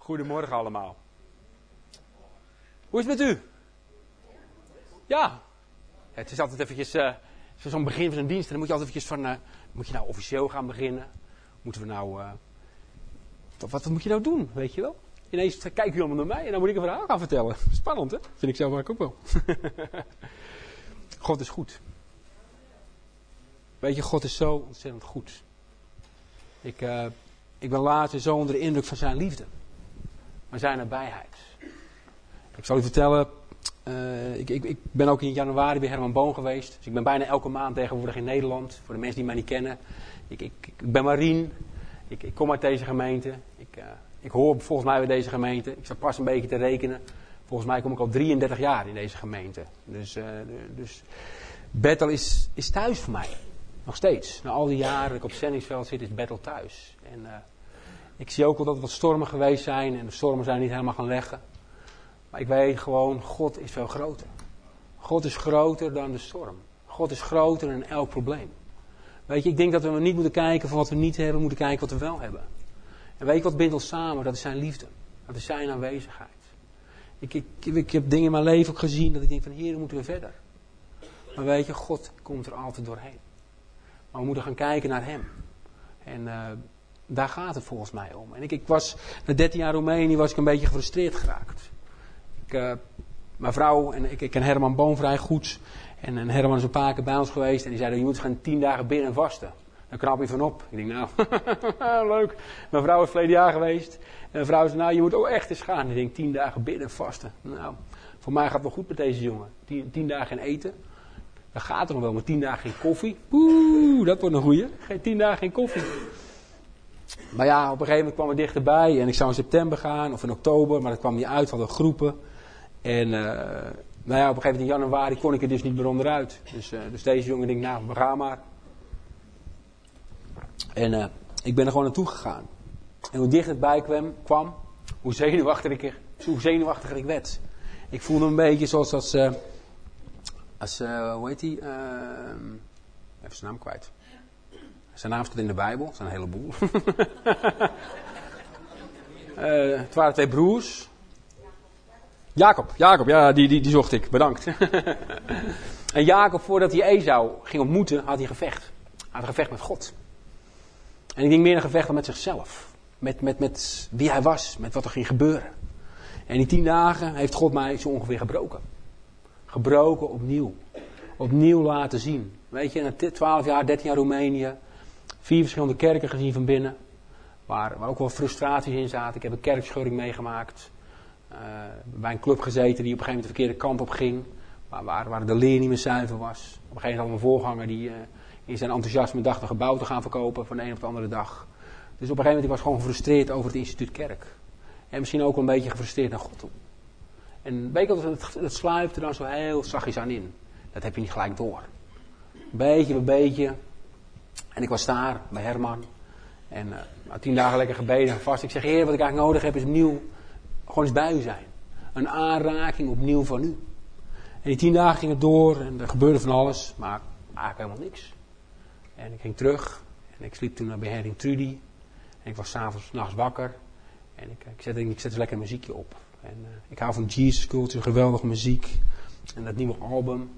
Goedemorgen allemaal. Hoe is het met u? Ja. Het is altijd eventjes, uh, zo'n begin van een dienst, dan moet je altijd eventjes van, uh, moet je nou officieel gaan beginnen? Moeten we nou, uh, wat, wat, moet je nou doen, weet je wel? Ineens kijken jullie allemaal naar mij en dan moet ik een verhaal gaan vertellen. Spannend, hè? Vind ik zelf ook wel. God is goed. Weet je, God is zo ontzettend goed. Ik, ik ben later zo onder de indruk van zijn liefde maar zijn nabijheid. Ik zal u vertellen, uh, ik, ik, ik, ben ook in januari bij Herman Boon geweest. Dus ik ben bijna elke maand tegenwoordig in Nederland. Voor de mensen die mij niet kennen. Ik, ik, ben Marien. Ik, kom uit deze gemeente. Ik, uh, ik hoor volgens mij bij deze gemeente. Ik zat pas een beetje te rekenen. Volgens mij kom ik al 33 jaar in deze gemeente. Dus, uh, dus Bethel is, is thuis voor mij. Nog steeds. Na al die jaren dat ik op zendingsveld zit, is Bethel thuis. En ik zie ook wel dat er wat stormen geweest zijn en de stormen zijn niet helemaal gaan leggen. Maar ik weet gewoon, God is veel groter. God is groter dan de storm. God is groter dan elk probleem. Weet je, ik denk dat we niet moeten kijken van wat we niet hebben, we moeten kijken wat we wel hebben. En weet je wat bindt ons samen? Dat is zijn liefde. Dat is zijn aanwezigheid. Ik, ik, ik heb dingen in mijn leven ook gezien dat ik denk van, hier moeten we verder. Maar weet je, God komt er altijd doorheen. Maar we moeten gaan kijken naar hem. En uh, daar gaat het volgens mij om. En ik, ik was, na 13 jaar Roemenië was ik een beetje gefrustreerd geraakt. Ik, uh, mijn vrouw en ik, ik ken Herman Boom vrij goed. En, en Herman is een paar keer bij ons geweest. En die zei, je moet gaan 10 dagen binnen en vasten. Dan knap je van op. Ik denk, nou, leuk. Mijn vrouw is verleden jaar geweest. En mijn vrouw zei, nou, je moet ook echt eens gaan. Ik denk, 10 dagen binnen en vasten. Nou, voor mij gaat het wel goed met deze jongen. 10 dagen geen eten. Dat gaat er nog wel, maar 10 dagen geen koffie. Oeh, dat wordt een goeie. Geen 10 dagen geen koffie. Maar ja, op een gegeven moment kwam het dichterbij. En ik zou in september gaan, of in oktober. Maar dat kwam niet uit, hadden groepen. En uh, nou ja, op een gegeven moment in januari kon ik er dus niet meer onderuit. Dus, uh, dus deze jongen denkt, nou, we gaan maar. En uh, ik ben er gewoon naartoe gegaan. En hoe dichter het bij kwam, hoe, zenuwachtiger ik, ik werd. Ik voelde me een beetje zoals als, als hoe heet die? even zijn naam kwijt. Zijn naam staat in de Bijbel, zijn een heleboel. uh, het waren twee broers. Jacob, Jacob, ja, die, die, die zocht ik, bedankt. en Jacob, voordat hij Esau ging ontmoeten, had hij gevecht. Had gevecht met God. En ik denk meer een gevecht dan met zichzelf. Met, met, met wie hij was, met wat er ging gebeuren. En die tien dagen heeft God mij zo ongeveer gebroken. Gebroken opnieuw. Opnieuw laten zien. Weet je, na 12 jaar, 13 jaar Roemenië vier verschillende kerken gezien van binnen. Waar, waar ook wel frustraties in zaten. Ik heb een kerkscheuring meegemaakt. Uh, bij een club gezeten die op een gegeven moment de verkeerde kant op ging. Waar, waar, de leer niet meer zuiver was. Op een gegeven moment we een voorganger die uh, in zijn enthousiasme dacht een gebouw te gaan verkopen van de een op de andere dag. Dus op een gegeven moment was ik gewoon gefrustreerd over het instituut kerk. En misschien ook wel een beetje gefrustreerd naar God toe. En weet je, het, het sluipt er dan zo heel zachtjes aan in. Dat heb je niet gelijk door. Beetje bij beetje en ik was daar bij Herman. En uh, tien dagen lekker gebeden vast. Ik zeg, heer, wat ik eigenlijk nodig heb is opnieuw gewoon eens bij u zijn. Een aanraking opnieuw van u. En die tien dagen gingen door en er gebeurde van alles, maar eigenlijk helemaal niks. En ik ging terug en ik sliep toen naar beheerding Trudy. En ik was s'avonds, nachts wakker. En ik, ik, zette, ik zette lekker muziekje op. En uh, ik hou van Jesus Culture, geweldige muziek. En dat nieuwe album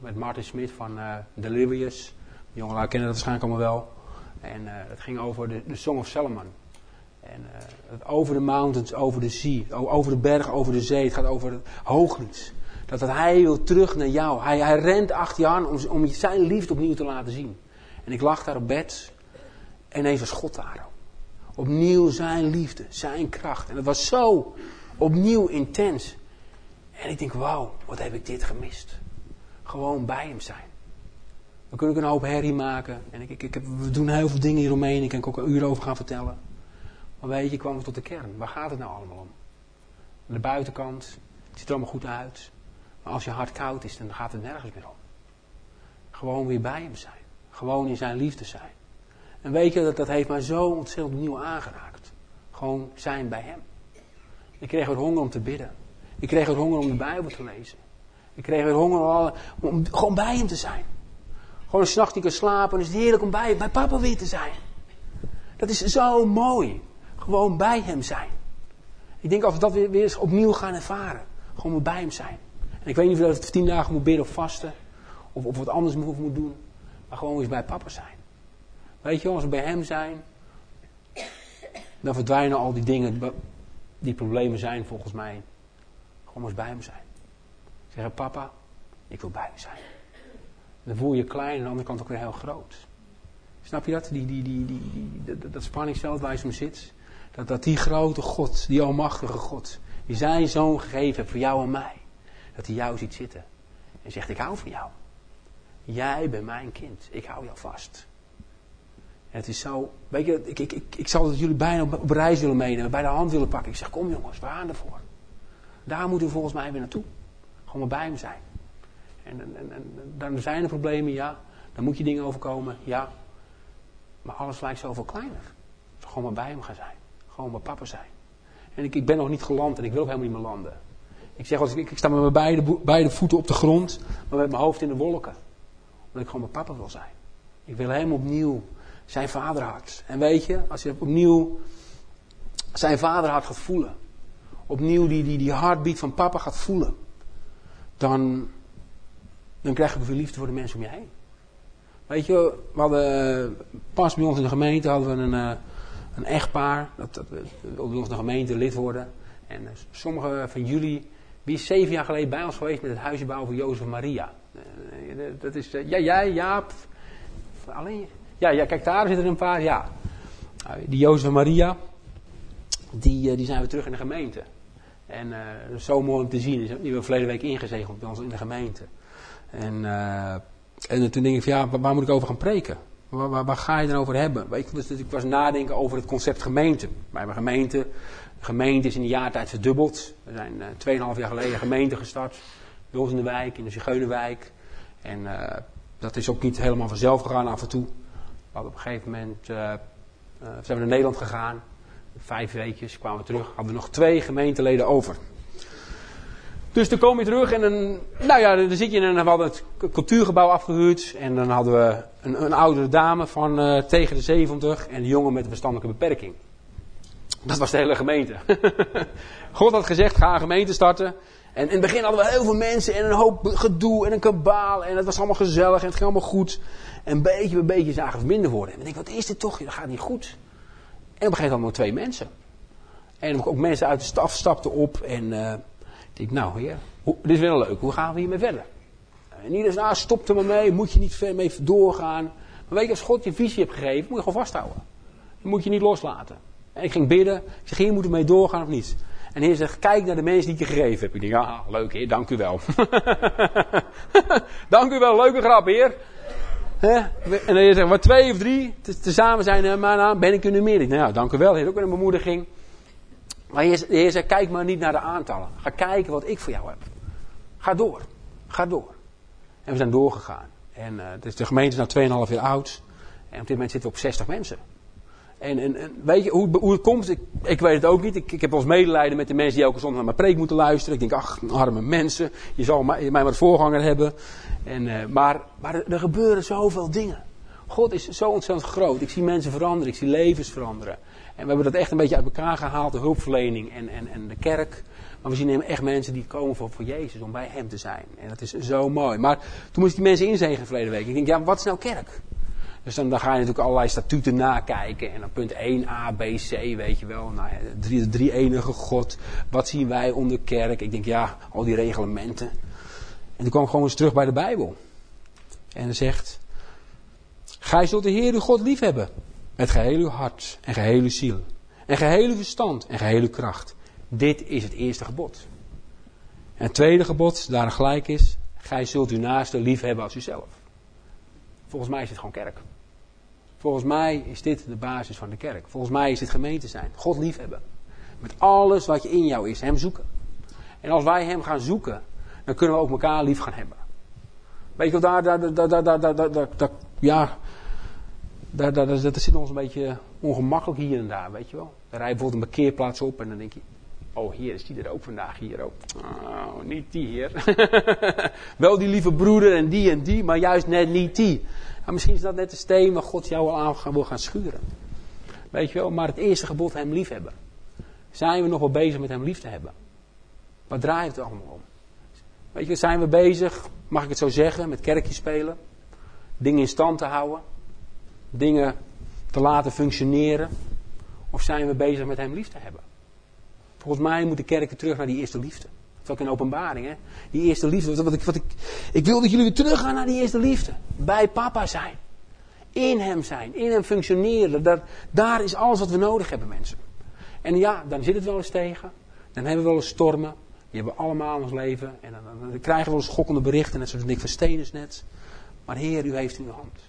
met Martin Smith van Delirious. Jongelui kennen dat waarschijnlijk allemaal wel. En uh, het ging over de, de Song of Solomon. En uh, over de mountains, over de zee, over de berg, over de zee. Het gaat over het. Dat, dat hij wil terug naar jou. Hij, hij rent achter je aan om, om zijn liefde opnieuw te laten zien. En ik lag daar op bed. En ineens was God daar. Opnieuw zijn liefde, zijn kracht. En het was zo opnieuw intens. En ik denk, wauw, wat heb ik dit gemist. Gewoon bij hem zijn. We kunnen ook een hoop herrie maken. En ik, ik, ik we doen heel veel dingen in Roemenië. Ik kan ook een uur over gaan vertellen. Maar weet je, kwamen we tot de kern. Waar gaat het nou allemaal om? Aan de buitenkant, het ziet er allemaal goed uit. Maar als je hart koud is, dan gaat het nergens meer om. Gewoon weer bij hem zijn. Gewoon in zijn liefde zijn. En weet je, dat, dat heeft mij zo ontzettend nieuw aangeraakt. Gewoon zijn bij hem. Ik kreeg weer honger om te bidden. Ik kreeg weer honger om de Bijbel te lezen. Ik kreeg weer honger om, om gewoon bij hem te zijn. Gewoon een nacht kan slapen. En is het heerlijk om bij, bij papa weer te zijn. Dat is zo mooi. Gewoon bij hem zijn. Ik denk als we dat weer, weer eens opnieuw gaan ervaren. Gewoon bij hem zijn. En ik weet niet of je het tien dagen moet bidden of vasten. Of, of wat anders moet, moet doen. Maar gewoon eens bij papa zijn. Weet je, als we bij hem zijn. Dan verdwijnen al die dingen die problemen zijn volgens mij. Gewoon eens bij hem zijn. Zeggen, papa, ik wil bij u zijn. Dan voel je klein en aan de andere kant ook weer heel groot. Snap je dat? Die, die, die, die, dat, dat spanningsveld waar je zo zit. Dat, dat die grote God, die almachtige God, die zijn zoon gegeven heeft voor jou en mij. Dat hij jou ziet zitten. En zegt, ik hou van jou. Jij bent mijn kind. Ik hou jou vast. Het is zo, weet je, ik, ik, ik, ik zal het jullie bijna op, op reis willen meenemen, bij de hand willen pakken. Ik zeg, kom jongens, we gaan ervoor. Daar moeten we volgens mij weer naartoe. Gewoon maar bij hem zijn. En, en, en, dan zijn er problemen, ja. Dan moet je dingen overkomen, ja. Maar alles lijkt zoveel kleiner. Gewoon maar bij hem gaan zijn. Gewoon maar papa zijn. En ik, ik ben nog niet geland en ik wil ook helemaal niet meer landen. Ik zeg als ik, ik sta met mijn beide, beide voeten op de grond, maar met mijn hoofd in de wolken. Omdat ik gewoon mijn papa wil zijn. Ik wil hem opnieuw zijn vaderhart. En weet je, als je opnieuw zijn vaderhart gaat voelen. Opnieuw die, die, die heartbeat van papa gaat voelen. Dan, dan krijg je weer liefde voor de mensen om je heen. Weet je, we hadden pas bij ons in de gemeente hadden we een, eh, een echtpaar. Dat, dat bij ons de gemeente lid worden. En uh, sommige van jullie, wie is zeven jaar geleden bij ons geweest met het huisje bouwen voor Jozef Maria? Dat is, ja, jij, Jaap. Alleen, ja, ja, kijk, daar zitten er een paar, ja. Nou, die Jozef Maria, die, die zijn we terug in de gemeente. En zo mooi om te zien. Die hebben we verleden week ingezegeld bij ons in de gemeente. En en toen denk ik van ja, waar, moet ik over gaan preken? Waar, waar, ga je dan over hebben? Dus ik was nadenken over het concept gemeente. Bij mijn gemeente, de gemeente is in een jaar tijd verdubbeld. We zijn uh, 2,5 jaar geleden gemeente gestart. Bij ons in de wijk, in de Zigeunenwijk. En uh, dat is ook niet helemaal vanzelf gegaan af en toe. Hadden op een gegeven moment, zijn we naar Nederland gegaan. Vijf weekjes kwamen we terug. Hadden we nog twee gemeenteleden over. Dus dan kom je terug en dan, nou ja, dan zit je in een, we hadden het cultuurgebouw afgehuurd. En dan hadden we een, een oudere dame van uh, tegen de 70 en een jongen met een verstandelijke beperking. Dat was de hele gemeente. God had gezegd, ga een gemeente starten. En in het begin hadden we heel veel mensen en een hoop gedoe en een kabaal. En het was allemaal gezellig en het ging allemaal goed. En beetje bij beetje zagen we minder worden. En ik denk, wat is dit toch? Dat gaat niet goed. En op een gegeven moment twee mensen. En ook mensen uit de staf stapten op en... Uh, ik nou heer, dit is wel leuk, hoe gaan we hiermee verder? En iedereen nou stop er maar mee, moet je niet mee doorgaan. Maar weet je, als God je visie hebt gegeven, moet je gewoon vasthouden. Dan moet je niet loslaten. En ik ging bidden, ik zeg, hier moet we mee doorgaan of niet? En heer zegt, kijk naar de mensen die ik je gegeven heb. Ik denk, ja, leuk heer, dank u wel. dank u wel, leuke grap heer. En heer zegt, wat twee of drie, tezamen zijn er maar naam, ben ik er nu meer. Ik nou, dank u wel heer, ook een bemoediging. Maar de Heer zegt, kijk maar niet naar de aantallen. Ga kijken wat ik voor jou heb. Ga door. Ga door. En we zijn doorgegaan. En uh, de gemeente is nu 2,5 jaar oud. En op dit moment zitten we op 60 mensen. En, en, weet je hoe, hoe, het komt? Ik, ik weet het ook niet. Ik, ik heb ons medelijden met de mensen die elke zondag naar mijn preek moeten luisteren. Ik denk, ach, arme mensen. Je zal mij, mij maar voorganger hebben. En, uh, maar, maar er gebeuren zoveel dingen. God is zo ontzettend groot. Ik zie mensen veranderen. Ik zie levens veranderen. En we hebben dat echt een beetje uit elkaar gehaald, de hulpverlening en, en, en de kerk. Maar we zien echt mensen die komen voor, voor Jezus, om bij Hem te zijn. En dat is zo mooi. Maar toen moest die mensen inzegen verleden week. Ik denk, ja, wat is nou kerk? Dus dan, dan ga je natuurlijk allerlei statuten nakijken. En dan punt 1, A, B, C, weet je wel. Nou, de drie enige God. Wat zien wij onder kerk? Ik denk, ja, al die reglementen. En toen kwam ik gewoon eens terug bij de Bijbel. En dan zegt, Gij zult de Heer uw God lief hebben. Met geheel uw hart en geheel uw ziel. En geheel uw verstand en geheel uw kracht. Dit is het eerste gebod. En het tweede gebod, daar gelijk is. Gij zult uw naaste lief hebben als uzelf. Volgens mij is dit gewoon kerk. Volgens mij is dit de basis van de kerk. Volgens mij is dit gemeente zijn. God lief hebben. Met alles wat je in jou is. Hem zoeken. En als wij hem gaan zoeken, dan kunnen we ook elkaar lief gaan hebben. Weet je wel, daar, daar, daar, daar, daar, daar, daar, daar ja, daar, daar, dat zit ons een beetje ongemakkelijk hier en daar, weet je wel. Dan rij je bijvoorbeeld een parkeerplaats op en dan denk je, oh hier is die er ook vandaag hier ook. Oh, niet die hier. wel die lieve broeder en die en die, maar juist net niet die. En misschien is dat net de steen waar God jou al aan wil gaan schuren. Weet je wel, maar het eerste gebod hem lief hebben. Zijn we nog wel bezig met hem lief te hebben? Waar draait het allemaal om? Weet je, zijn we bezig, mag ik het zo zeggen, met kerkjes spelen? Dingen in stand te houden? Dingen te laten functioneren? Of zijn we bezig met hem lief te hebben? Volgens mij moet de kerk weer terug naar die eerste liefde. Dat is ook een openbaring, hè? Die eerste liefde. Wat ik, wat ik, ik wil dat jullie weer teruggaan naar die eerste liefde. Bij papa zijn. In hem zijn. In hem functioneren. Daar, daar is alles wat we nodig hebben, mensen. En ja, dan zit het wel eens tegen. Dan hebben we wel eens stormen. Die hebben we allemaal in ons leven. En dan, dan, krijgen we wel eens schokkende berichten. Net zoals Nick van Stenens net. Maar Heer, u heeft in uw hand.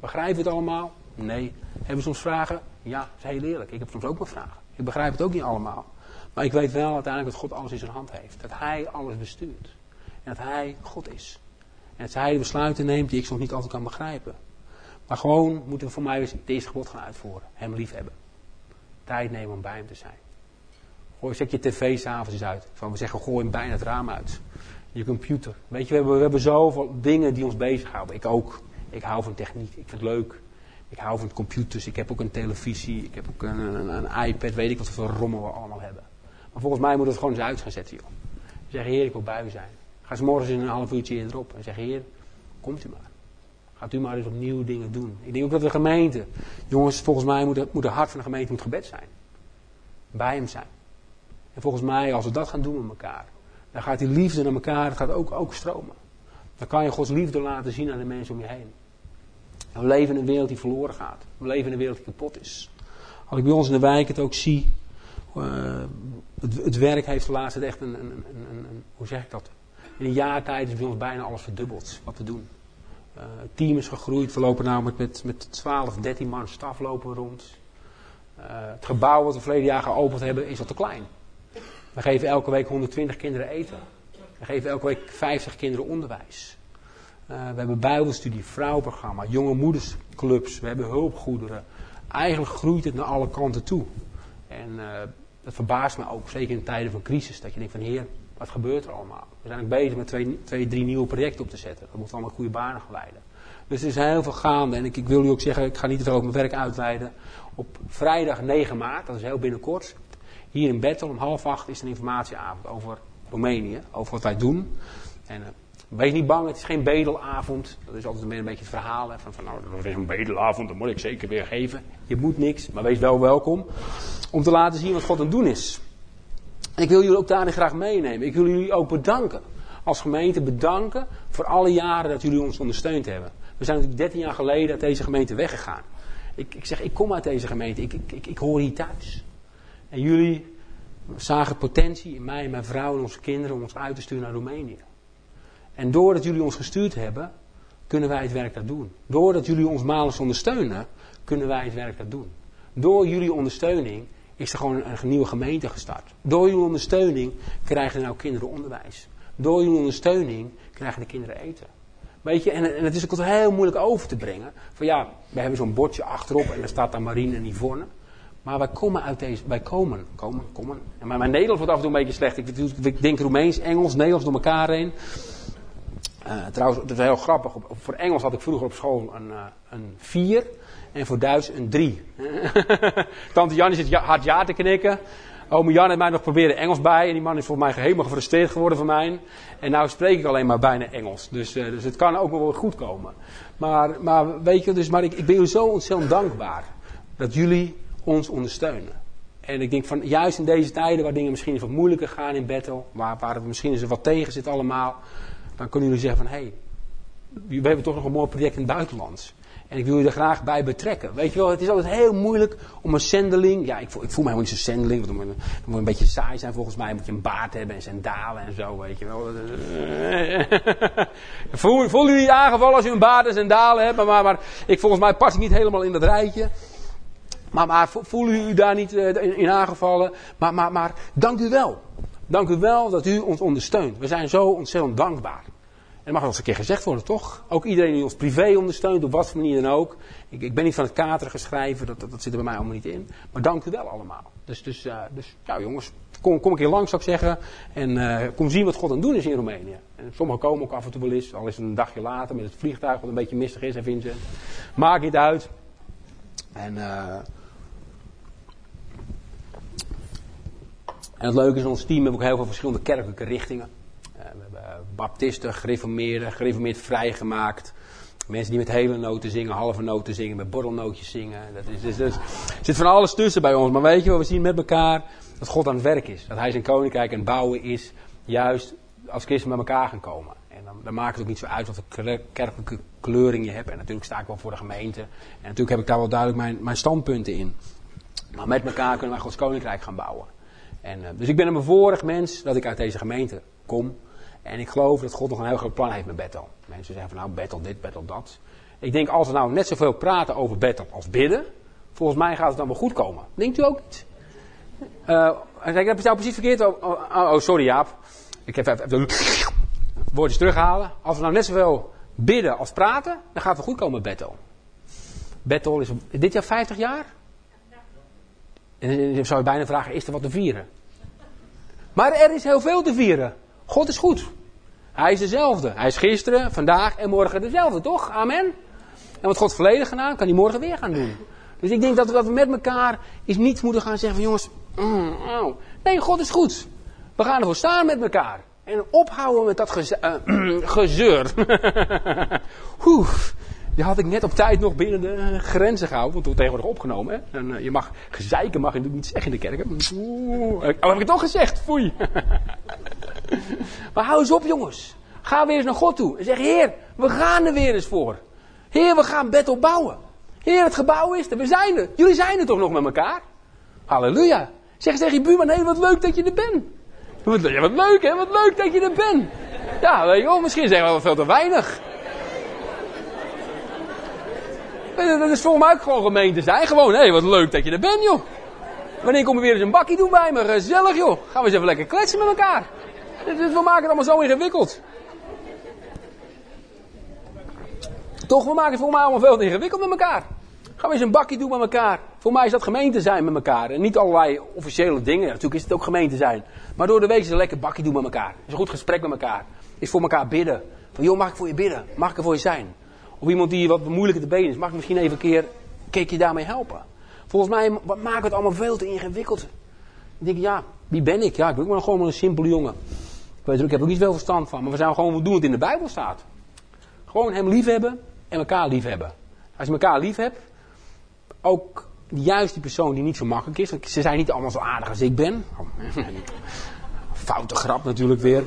Begrijpen we het allemaal? Nee. Hebben we soms vragen? Ja, dat is heel eerlijk. Ik heb soms ook mijn vragen. Ik begrijp het ook niet allemaal. Maar ik weet wel uiteindelijk dat God alles in zijn hand heeft. Dat Hij alles bestuurt. En dat Hij God is. En dat Hij besluiten neemt die ik soms niet altijd kan begrijpen. Maar gewoon moeten we voor mij het eerste gebod gaan uitvoeren. Hem lief hebben. Tijd nemen om bij hem te zijn. Gooi, zet je tv s'avonds eens uit. Van, we zeggen, gooi hem bijna het raam uit. Je computer. Weet je, we hebben, we hebben zoveel dingen die ons bezighouden. Ik ook. Ik hou van techniek. Ik vind het leuk. Ik hou van computers. Ik heb ook een televisie. Ik heb ook een, een, een iPad. Weet ik wat voor rommel we allemaal hebben. Maar volgens mij moet het gewoon eens uit gaan zetten, joh. Zeg, Heer, ik wil bij u zijn. Ga eens morgens in een half uurtje eerder op. En zeg, Heer, komt u maar. Gaat u maar eens opnieuw dingen doen. Ik denk ook dat de gemeente, jongens, volgens mij moet het, moet het hart van de gemeente moet gebed zijn. Bij hem zijn. En volgens mij, als we dat gaan doen met elkaar, dan gaat die liefde naar elkaar, gaat ook, ook stromen. Dan kan je Gods liefde laten zien aan de mensen om je heen. We leven in een wereld die verloren gaat. We leven in een wereld die kapot is. Als ik bij ons in de wijk het ook zie, uh, het, het, werk heeft de laatste echt een, een, een, een, hoe zeg ik dat? In een jaar tijd is bij ons bijna alles verdubbeld wat we doen. Uh, het team is gegroeid, we lopen namelijk met, met 12, 13 man staf lopen rond. Uh, het gebouw wat we verleden jaar geopend hebben is al te klein. We geven elke week 120 kinderen eten. We geven elke week 50 kinderen onderwijs. Uh, we hebben bijbelstudie, vrouwenprogramma, jonge moedersclubs, we hebben hulpgoederen. Eigenlijk groeit het naar alle kanten toe. En uh, dat verbaast me ook, zeker in tijden van crisis, dat je denkt van heer, wat gebeurt er allemaal? We zijn ook bezig met twee, twee drie nieuwe projecten op te zetten. Dat moet allemaal goede banen geleiden. Dus er is heel veel gaande. En ik, ik, wil u ook zeggen, ik ga niet veel over mijn werk uitweiden. Op vrijdag 9 maart, dat is heel binnenkort, hier in Bethel om half acht is een informatieavond over Roemenië, over wat wij doen. En uh, wees niet bang, het is geen bedelavond. Dat is altijd een beetje het verhaal. Van nou, dat is een bedelavond, dat moet ik zeker weer geven. Je moet niks, maar wees wel welkom. Om te laten zien wat God aan het doen is. En ik wil jullie ook daarin graag meenemen. Ik wil jullie ook bedanken. Als gemeente bedanken voor alle jaren dat jullie ons ondersteund hebben. We zijn natuurlijk 13 jaar geleden uit deze gemeente weggegaan. Ik, ik zeg, ik kom uit deze gemeente. Ik, ik, ik, hoor hier thuis. En jullie zagen potentie in mij en mijn vrouw en onze kinderen om ons uit te sturen naar Roemenië. En doordat jullie ons gestuurd hebben, kunnen wij het werk daar doen. Doordat jullie ons maandelijks ondersteunen, kunnen wij het werk daar doen. Door jullie ondersteuning is er gewoon een, nieuwe gemeente gestart. Door jullie ondersteuning krijgen nou kinderen onderwijs. Door jullie ondersteuning krijgen de kinderen eten. Weet je, en, en het is ook heel moeilijk over te brengen. Van ja, we hebben zo'n bordje achterop en daar staat dan Marine en Yvonne. Maar wij komen uit deze, wij komen, komen, komen. En maar mijn Nederlands wordt af en toe een beetje slecht. Ik, ik denk Roemeens, Engels, Nederlands door elkaar heen. Uh, trouwens, dat is heel grappig. Voor Engels had ik vroeger op school een, uh, een 4 en voor Duits een 3. Tante Jan zit hard ja te knikken. Ome Jan heeft mij nog proberen Engels bij. En die man is volgens mij helemaal gefrustreerd geworden van mij. En nou spreek ik alleen maar bijna Engels. Dus, uh, dus het kan ook wel goed komen. Maar, maar weet je, dus, maar ik, ik ben jullie zo ontzettend dankbaar. Dat jullie ons ondersteunen. En ik denk van, juist in deze tijden waar dingen misschien wat moeilijker gaan in battle. Waar, waar het misschien eens wat tegen zit allemaal. Dan kunnen jullie zeggen van, hé, hey, we hebben toch nog een mooi project in het buitenland. En ik wil je er graag bij betrekken. Weet je wel, het is altijd heel moeilijk om een zendeling. Ja, ik voel, ik voel mij helemaal niet zo'n zendeling. Want dan moet, een beetje saai zijn volgens mij. Moet je een baard hebben en sandalen en zo, weet je wel. voel, voel jullie aangevallen als je een baard en sandalen hebt. Maar, maar, ik, volgens mij pas ik niet helemaal in dat rijtje. Maar, maar voelen u daar niet uh, in aangevallen? Maar, maar, maar dank u wel. Dank u wel dat u ons ondersteunt. We zijn zo ontzettend dankbaar. Dat mag wel eens een keer gezegd worden, toch? Ook iedereen die ons privé ondersteunt, op wat voor manier dan ook. Ik, ik ben niet van het katerige schrijven, dat, dat, zit er bij mij allemaal niet in. Maar dank u wel allemaal. Dus, dus, uh, dus ja jongens, kom, kom een keer langs zou ik zeggen. En uh, kom zien wat God aan het doen is in Roemenië. En sommigen komen ook af en toe wel eens, al is het een dagje later met het vliegtuig wat een beetje mistig is, hè Vincent. Maakt niet uit. En uh, En het leuke is, ons team hebben ook heel veel verschillende kerkelijke richtingen. Uh, we hebben baptisten, gereformeerden, gereformeerd vrijgemaakt. Mensen die met hele noten zingen, halve noten zingen, met borrelnootjes zingen. Dat is, dus, dus, er zit van alles tussen bij ons. Maar weet je wat, we zien met elkaar dat God aan het werk is. Dat hij zijn koninkrijk aan het bouwen is, juist als christen bij elkaar gaan komen. En dan, dan maakt het ook niet zo uit wat voor kerkelijke kleuring je hebt. En natuurlijk sta ik wel voor de gemeente. En natuurlijk heb ik daar wel duidelijk mijn, mijn standpunten in. Maar met elkaar kunnen wij Gods koninkrijk gaan bouwen. En, uh, dus ik ben een bevoorrecht mens dat ik uit deze gemeente kom. En ik geloof dat God nog een heel groot plan heeft met Bethel. Mensen zeggen van nou, Bethel dit, Bethel dat. Ik denk als we nou net zoveel praten over Bethel als bidden, volgens mij gaat het dan wel goed komen. Denkt u ook niet? Uh, ik heb het nou precies verkeerd. Oh, oh, oh, sorry Jaap. Ik heb even, woordjes terughalen. Als we nou net zoveel bidden als praten, dan gaat het goed komen met Bethel. Bethel is dit jaar 50 jaar? En dan zou je bijna vragen, is er wat te vieren? Maar er is heel veel te vieren. God is goed. Hij is dezelfde. Hij is gisteren, vandaag en morgen dezelfde, toch? Amen. En wat God verleden gedaan, kan hij morgen weer gaan doen. Dus ik denk dat we, we met elkaar is niet moeten gaan zeggen van jongens, oh. nee, God is goed. We gaan ervoor staan met elkaar. En ophouden met dat uh, gezeur. die had ik net op tijd nog binnen de grenzen gehouden. Want wordt tegenwoordig opgenomen. Hè? En, uh, je mag gezeiken mag je niet zeggen in de kerk. Oeh, oh, heb ik het toch gezegd? Foei. maar hou eens op jongens. Ga weer eens naar God toe. En zeg, Heer, we gaan er weer eens voor. Heer, we gaan Bethel bouwen. Heer, het gebouw is er. We zijn er. Jullie zijn er toch nog met elkaar? Halleluja. Zeg eens tegen je buurman, hé, wat leuk dat je er bent. Ja, wat leuk hè, wat leuk dat je er bent. Ja, weet je wel, misschien zeggen we wel veel te weinig. Dat is volgens mij ook gewoon gemeente zijn. Gewoon, hé, wat leuk dat je er bent, joh. Wanneer kom je weer eens een bakkie doen bij me? Gezellig, joh. Gaan we eens even lekker kletsen met elkaar. We maken het allemaal zo ingewikkeld. Toch, we maken het voor mij allemaal veel te ingewikkeld met elkaar. Gaan we eens een bakje doen met elkaar. Voor mij is dat gemeente zijn met elkaar. En niet allerlei officiële dingen. natuurlijk is het ook gemeente zijn. Maar door de week is een lekker bakje doen met elkaar. Is een goed gesprek met elkaar. Is voor elkaar bidden. Van joh, mag ik voor je bidden? Mag ik er voor je zijn? Of iemand die wat moeilijker te benen is. Mag ik misschien even een keer, een keertje daarmee helpen? Volgens mij maken we het allemaal veel te ingewikkeld. Ik denk, ja, wie ben ik? Ja, ik ben ook maar gewoon een simpele jongen. Weet ik heb er niet veel verstand van. Maar we zijn gewoon doen wat in de Bijbel staat. Gewoon hem liefhebben en elkaar liefhebben. Als je elkaar lief hebt, ook juist die persoon die niet zo makkelijk is. Ze zijn niet allemaal zo aardig als ik ben. Foute grap natuurlijk weer.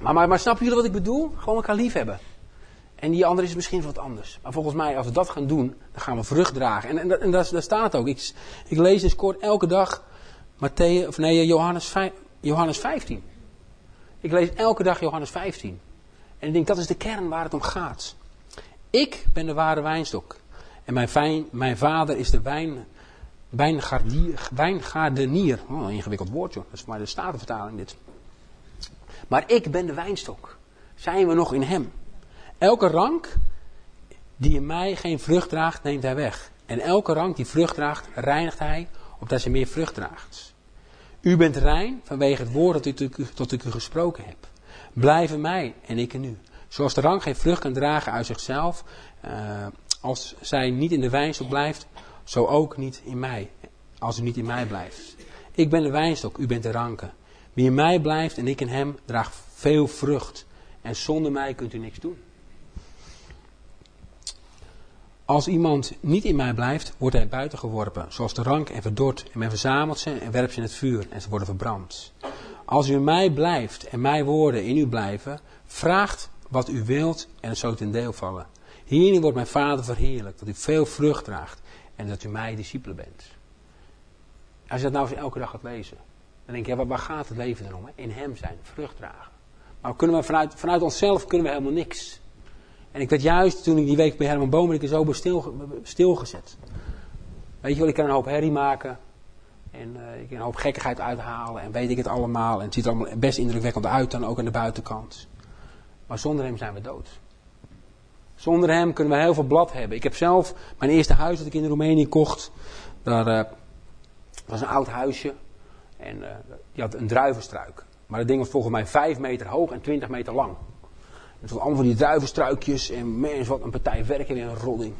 Maar, maar, maar snappen jullie wat ik bedoel? Gewoon elkaar lief hebben. En die andere is misschien wat anders. Maar volgens mij, als we dat gaan doen, dan gaan we vrucht dragen. En, en, en daar, staat ook. Ik, ik lees dus kort elke dag Matthäus, of nee, Johannes, Johannes 15. Ik lees elke dag Johannes 15. En ik denk, dat is de kern waar het om gaat. Ik ben de ware wijnstok. En mijn, mijn vader is de wijn, wijngaardenier. Oh, een ingewikkeld woordje. Dat is maar de statenvertaling dit. Maar ik ben de wijnstok. Zijn we nog in hem? Elke rank die in mij geen vrucht draagt, neemt hij weg. En elke rank die vrucht draagt, reinigt hij, opdat ze meer vrucht draagt. U bent rein vanwege het woord dat, u, tot ik u gesproken heb. Blijf in mij en ik in u. Zoals de rank geen vrucht kan dragen uit zichzelf, uh, als zij niet in de wijnstok blijft, zo ook niet in mij, als u niet in mij blijft. Ik ben de wijnstok, u bent de ranken. Wie in mij blijft en ik in hem, draagt veel vrucht. En zonder mij kunt u niks doen. Als iemand niet in mij blijft, wordt hij buiten geworpen, zoals de rank en verdord. En men verzamelt ze en werpt ze in het vuur en ze worden verbrand. Als u in mij blijft en mijn woorden in u blijven, vraagt wat u wilt en het zal ten deel vallen. Hierin wordt mijn vader verheerlijk, dat u veel vrucht draagt en dat u mij discipelen bent. Als je dat nou eens elke dag gaat lezen, dan denk je, ja, waar gaat het leven dan om? In hem zijn, vrucht dragen. Maar kunnen we vanuit, vanuit onszelf kunnen we helemaal niks. En ik werd juist, toen ik die week bij Herman Bomen, zo stil, stilgezet. Weet je wel, ik kan een hoop herrie maken. En uh, ik kan een hoop gekkigheid uithalen. En weet ik het allemaal. En het ziet er allemaal best indrukwekkend uit dan ook aan de buitenkant. Maar zonder hem zijn we dood. Zonder hem kunnen we heel veel blad hebben. Ik heb zelf mijn eerste huis dat ik in Roemenië kocht. Daar uh, was een oud huisje. En uh, die had een druivenstruik. Maar dat ding was volgens mij 5 meter hoog en 20 meter lang. Toen allemaal van die druivenstruikjes. En mens, wat een partij werken in een rodding.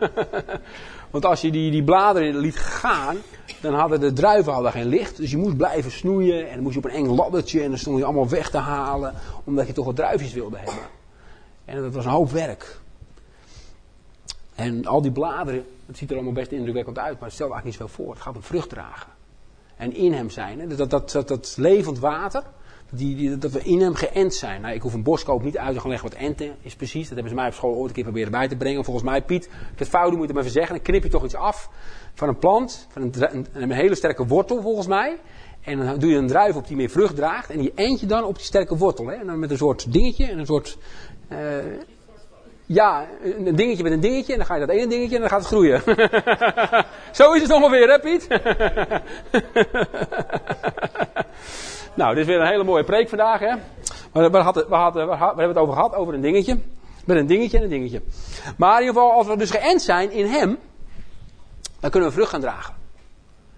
Want als je die, die bladeren liet gaan, dan hadden de druiven hadden geen licht. Dus je moest blijven snoeien. En dan moest je op een eng laddertje. En dan stond je allemaal weg te halen. Omdat je toch wat druifjes wilde hebben. En dat was een hoop werk. En al die bladeren, het ziet er allemaal best indrukwekkend uit. Maar het stelt eigenlijk niet zoveel voor. Het gaat om vrucht dragen. En in hem zijn. Hè? Dat, dat, dat, dat levend water die, dat we in hem geënt zijn. Nou, ik hoef een boskoop niet uit te gaan leggen wat enten is precies. Dat hebben ze mij op school ooit een keer proberen bij te brengen. Volgens mij, Piet, het fout moet je maar even zeggen. Dan knip je toch iets af van een plant. Van een, een, een hele sterke wortel volgens mij. En dan doe je een druif op die meer vrucht draagt. En die eentje dan op die sterke wortel. Hè? En dan met een soort dingetje. En een soort... Uh, ja, een dingetje met een dingetje. En dan ga je dat ene dingetje en dan gaat het groeien. Zo is het ongeveer, hè Piet? Nou, dit is weer een hele mooie preek vandaag, hè? We, we, hadden, we, hadden, we, hebben het over gehad, over een dingetje. Met een dingetje en een dingetje. Maar in ieder geval, als we dus geënt zijn in Hem, dan kunnen we vrucht gaan dragen.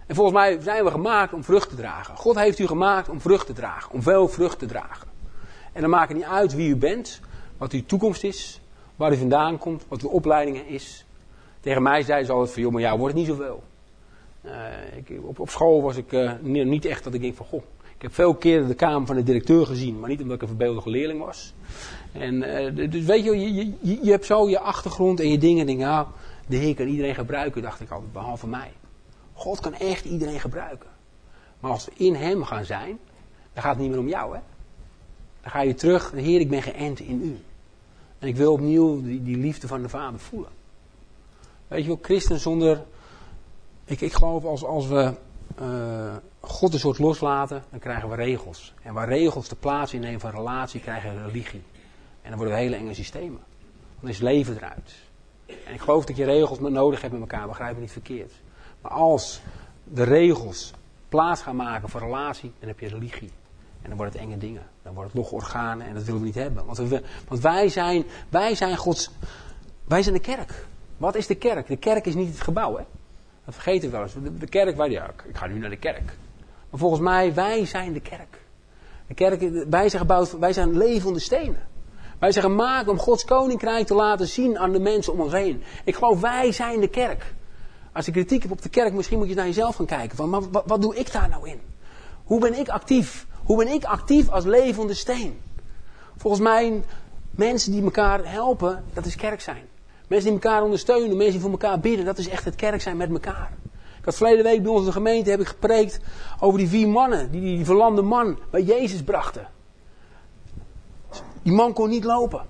En volgens mij zijn we gemaakt om vrucht te dragen. God heeft u gemaakt om vrucht te dragen, om veel vrucht te dragen. En dan maakt het niet uit wie u bent, wat uw toekomst is, waar u vandaan komt, wat uw opleiding is. Tegen mij zei ze altijd van, joh, maar jou wordt niet zoveel. Uh, ik, op, op, school was ik uh, niet echt dat ik denk van, goh, heb veel keren de kamer van de directeur gezien, maar niet omdat ik een verbeeldige leerling was. En dus weet je, je, je, je, hebt zo je achtergrond en je dingen. En denk, nou, de Heer kan iedereen gebruiken, dacht ik altijd, behalve mij. God kan echt iedereen gebruiken. Maar als we in Hem gaan zijn, dan gaat het niet meer om jou, hè. Dan ga je terug, Heer, ik ben geënt in U. En ik wil opnieuw die, die liefde van de Vader voelen. Weet je wel, christen zonder. Ik, ik geloof als, als we. Uh, God een soort loslaten, dan krijgen we regels. En waar regels de plaats innemen van relatie, krijgen we religie. En dan worden we hele enge systemen. Dan is leven eruit. En ik geloof dat je regels nodig hebt met elkaar, begrijp me niet verkeerd. Maar als de regels plaats gaan maken voor relatie, dan heb je religie. En dan wordt het enge dingen. Dan wordt het logge organen en dat willen we niet hebben. Want, we, want wij, zijn, wij zijn Gods. Wij zijn de kerk. Wat is de kerk? De kerk is niet het gebouw, hè? Dat vergeten we wel eens. De, kerk, wij, ja, ik ga nu naar de kerk. Maar volgens mij, wij zijn de kerk. De kerk wij, zijn gebouwd, wij zijn levende stenen. Wij zijn gemaakt om Gods koninkrijk te laten zien aan de mensen om ons heen. Ik geloof, wij zijn de kerk. Als je kritiek hebt op de kerk, misschien moet je naar jezelf gaan kijken. Van, maar wat, wat doe ik daar nou in? Hoe ben ik actief? Hoe ben ik actief als levende steen? Volgens mij, mensen die elkaar helpen, dat is kerk zijn. Mensen die elkaar ondersteunen, mensen die voor elkaar bidden, dat is echt het kerk zijn met elkaar. Ik had verleden week bij onze gemeente heb ik gepreekt over die vier mannen die die verlamde man bij Jezus brachten. Die man kon niet lopen.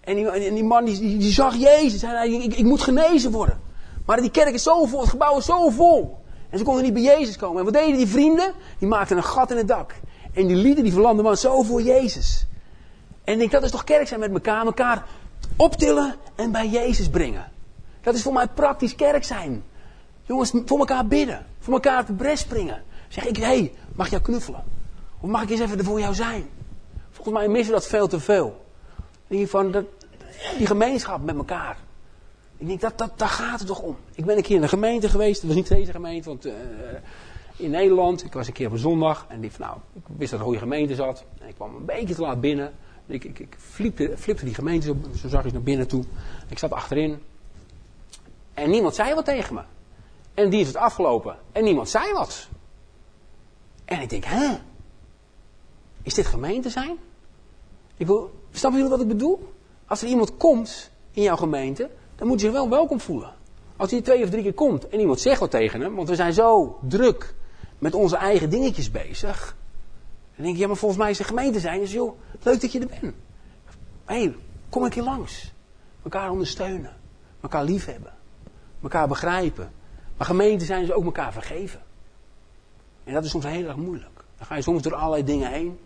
En die, die man die, die, zag Jezus. Hij zei, ik, ik, moet genezen worden. Maar die kerk is zo vol, het gebouw is zo vol. En ze konden niet bij Jezus komen. En wat deden die vrienden? Die maakten een gat in het dak. En die lieten die verlamde man zo voor Jezus. En ik denk, dat is toch kerk zijn met elkaar. Elkaar optillen en bij Jezus brengen. Dat is voor mij praktisch kerk zijn. Jongens, voor elkaar bidden. Voor elkaar op de bres springen. Zeg ik, hé, hey, mag ik jou knuffelen? Of mag ik eens even er voor jou zijn? Volgens mij missen we dat veel te veel. In van dat, die gemeenschap met elkaar. Ik denk, dat, dat, daar gaat het toch om. Ik ben een keer in een gemeente geweest. Dat was niet deze gemeente, want uh, in Nederland. Ik was een keer op een zondag. En die van, nou, ik wist dat er een goede gemeente zat. En ik kwam een beetje te laat binnen. Ik, ik, ik flipte, flipte die gemeente zo, zo zag ik naar binnen toe. Ik zat achterin. En niemand zei wat tegen me. En die is het afgelopen. En niemand zei wat. En ik denk, hè? Is dit gemeente zijn? Ik wil, snappen jullie wat ik bedoel? Als er iemand komt in jouw gemeente, dan moet je zich wel welkom voelen. Als hij twee of drie keer komt en iemand zegt wat tegen hem, want we zijn zo druk met onze eigen dingetjes bezig. Dan denk je, ja, maar volgens mij is de gemeente zijn. Dus joh, leuk dat je er bent. Hé, hey, kom een keer langs. Elkaar ondersteunen. Elkaar liefhebben. Elkaar begrijpen. Maar gemeenten zijn ze ook elkaar vergeven. En dat is soms heel erg moeilijk. Dan ga je soms door allerlei dingen heen.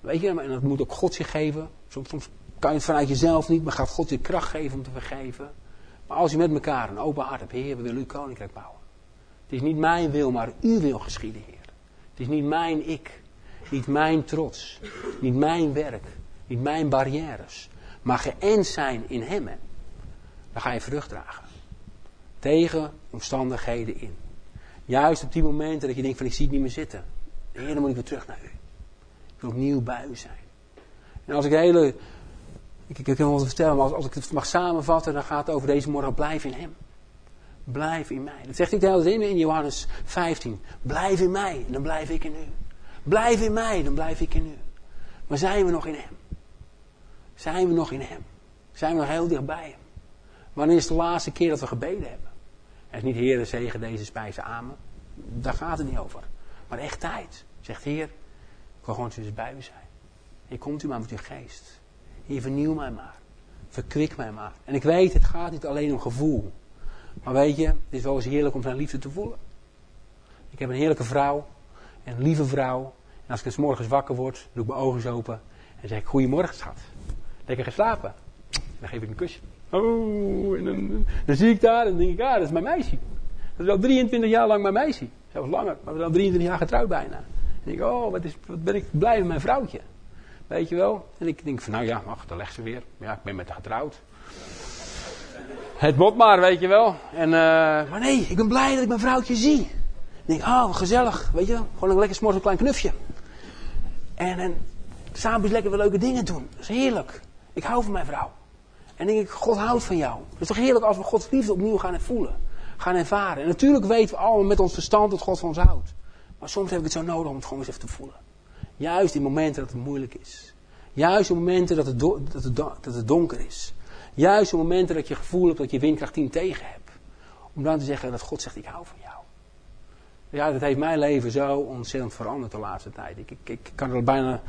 Weet je, en dat moet ook God je geven. Soms, soms kan je het vanuit jezelf niet, maar gaat God je kracht geven om te vergeven. Maar als je met elkaar een open hart hebt, Heer, we willen uw koninkrijk bouwen. Het is niet mijn wil, maar uw wil geschieden, Heer. Het is niet mijn ik, niet mijn trots, niet mijn werk, niet mijn barrières. Maar geënt zijn in Hem, dan ga je vrucht dragen tegen omstandigheden in. Juist op die momenten dat je denkt van ik zie het niet meer zitten. Heer, dan moet ik weer terug naar u. Ik wil opnieuw bij u zijn. En als ik de hele. Ik, ik, kan wel vertellen, maar als, als ik het mag samenvatten, dan gaat het over deze morgen: blijf in Hem. Blijf in mij. Dat zegt hij de hele tijd in Johannes 15. Blijf in mij, dan blijf ik in u. Blijf in mij, dan blijf ik in u. Maar zijn we nog in Hem? Zijn we nog in Hem? Zijn we nog heel dichtbij Hem? Wanneer is de laatste keer dat we gebeden hebben? Is niet Heer, zegen deze spijzen amen. Daar gaat het niet over. Maar echt tijd. Zegt Heer, ik wil gewoon tussen bij u zijn. Hier komt u maar met uw geest. Hier vernieuw mij maar. Verkwik mij maar. En ik weet, het gaat niet alleen om gevoel. Maar weet je, het is wel eens heerlijk om zijn liefde te voelen. Ik heb een heerlijke vrouw. Een lieve vrouw. En als ik eens morgens wakker word, doe ik mijn ogen open. En zeg ik, goedemorgen schat. Lekker geslapen. Dan geef ik een kusje. Oh, en dan, zie ik daar en denk ik, ah, dat is mijn meisje. Dat is al 23 jaar lang mijn meisje. Zelfs langer, maar we zijn al 23 jaar getrouwd bijna. En ik denk, oh, wat, is, wat ben ik blij met mijn vrouwtje. Weet je wel? En ik denk van, nou ja, ach, dan legt ze weer. Ja, ik ben met haar getrouwd. Het moet maar, weet je wel. En, uh, maar nee, ik ben blij dat ik mijn vrouwtje zie. Ik denk, oh, gezellig, weet je wel. Gewoon een lekker smors een klein knufje. En, en samen lekker wel leuke dingen doen. Dat is heerlijk. Ik hou van mijn vrouw. En denk ik, God houdt van jou. Het is toch heerlijk als we Gods liefde opnieuw gaan voelen. Gaan ervaren. En natuurlijk weten we allemaal met ons verstand dat God van ons houdt. Maar soms heb ik het zo nodig om het gewoon eens even te voelen. Juist in momenten dat het moeilijk is. Juist in momenten dat het, dat het, dat het donker is. Juist in momenten dat je gevoel hebt dat je windkracht 10 tegen hebt. Om dan te zeggen dat God zegt, ik hou van jou. Ja, dat heeft mijn leven zo ontzettend veranderd de laatste tijd. Ik, ik, ik kan er bijna,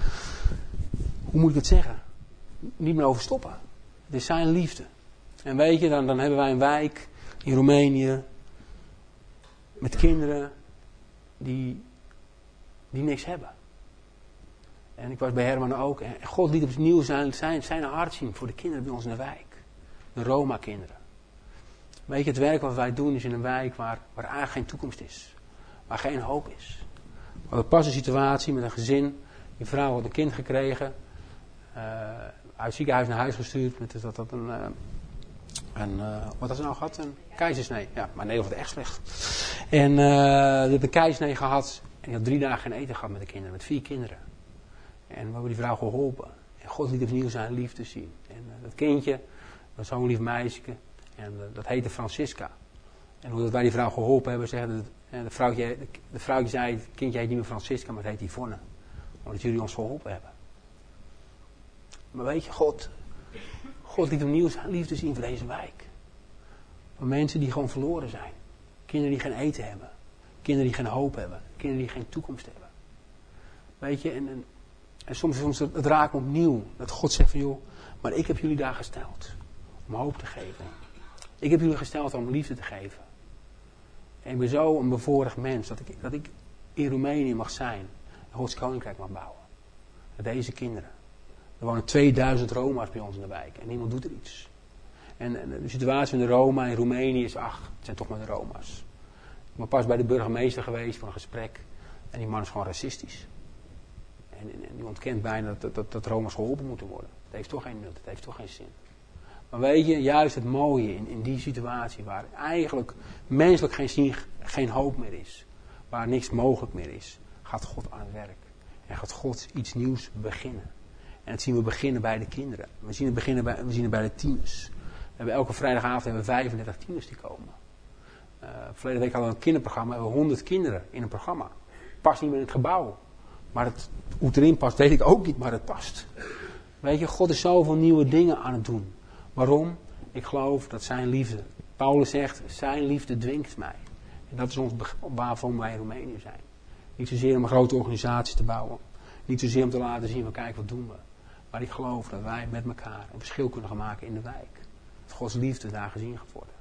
hoe moet ik het zeggen? Niet meer over stoppen. Het is zijn liefde. En weet je, dan, dan hebben wij een wijk in Roemenië. Met kinderen die, die niks hebben. En ik was bij Herman ook. En God liet opnieuw zijn, zijn, zijn hart zien voor de kinderen bij ons in de wijk. De Roma-kinderen. Weet je, het werk wat wij doen is in een wijk waar, waar eigenlijk geen toekomst is. Waar geen hoop is. We hadden pas een situatie met een gezin. Die vrouw had een kind gekregen. Uh, uit het ziekenhuis naar huis gestuurd. Met dat, dat een, een uh, wat had ze nou gehad? Een keizersnee. Ja, maar Nederland was echt slecht. En uh, die had een keizersnee gehad. En die had drie dagen geen eten gehad met de kinderen. Met vier kinderen. En we hebben die vrouw geholpen. En God liet opnieuw zijn liefde zien. En dat kindje, dat zo'n lief meisje. En dat heette Francisca. En hoe wij die vrouw geholpen hebben, zeggen en de, vrouwtje, de vrouwtje zei, het kindje heet niet meer Francisca, maar het heet Yvonne. Omdat jullie ons geholpen hebben. Maar weet je, God, God liet opnieuw zijn liefde zien voor deze wijk. Voor mensen die gewoon verloren zijn. Kinderen die geen eten hebben. Kinderen die geen hoop hebben. Kinderen die geen toekomst hebben. Weet je, en, en, soms, soms het, me opnieuw. Dat God zegt van joh, maar ik heb jullie daar gesteld. Om hoop te geven. Ik heb jullie gesteld om liefde te geven. En ik ben zo een bevoorrecht mens dat ik, dat ik in Roemenië mag zijn. En Gods koninkrijk mag bouwen. Met deze kinderen. Er wonen 2000 Roma's bij ons in de wijk. En niemand doet er iets. En, de situatie in de Roma in Roemenië is, ach, het zijn toch maar de Roma's. Ik ben pas bij de burgemeester geweest voor een gesprek. En die man is gewoon racistisch. En, die ontkent bijna dat, dat, dat Roma's geholpen moeten worden. Het heeft toch geen nut, het heeft toch geen zin. Maar weet je, juist het mooie in, in die situatie waar eigenlijk menselijk geen, zin, geen hoop meer is. Waar niks mogelijk meer is. Gaat God aan het werk. En gaat God iets nieuws beginnen. En dat zien we beginnen bij de kinderen. We zien het, beginnen bij, we zien het bij de tieners. We hebben elke vrijdagavond hebben we 35 tieners die komen. Uh, verleden week hadden we een kinderprogramma. We hebben 100 kinderen in een programma. Past niet meer in het gebouw. Maar het, hoe het erin past weet ik ook niet, maar het past. Weet je, God is zoveel nieuwe dingen aan het doen. Waarom? Ik geloof dat zijn liefde. Paulus zegt, zijn liefde dwingt mij. En dat is ons waarvan wij in Roemenië zijn. Niet zozeer om een grote organisatie te bouwen. Niet zozeer om te laten zien, van kijk wat doen we. Maar ik geloof dat wij met elkaar een verschil kunnen gaan maken in de wijk. Dat Gods liefde daar gezien gaat worden.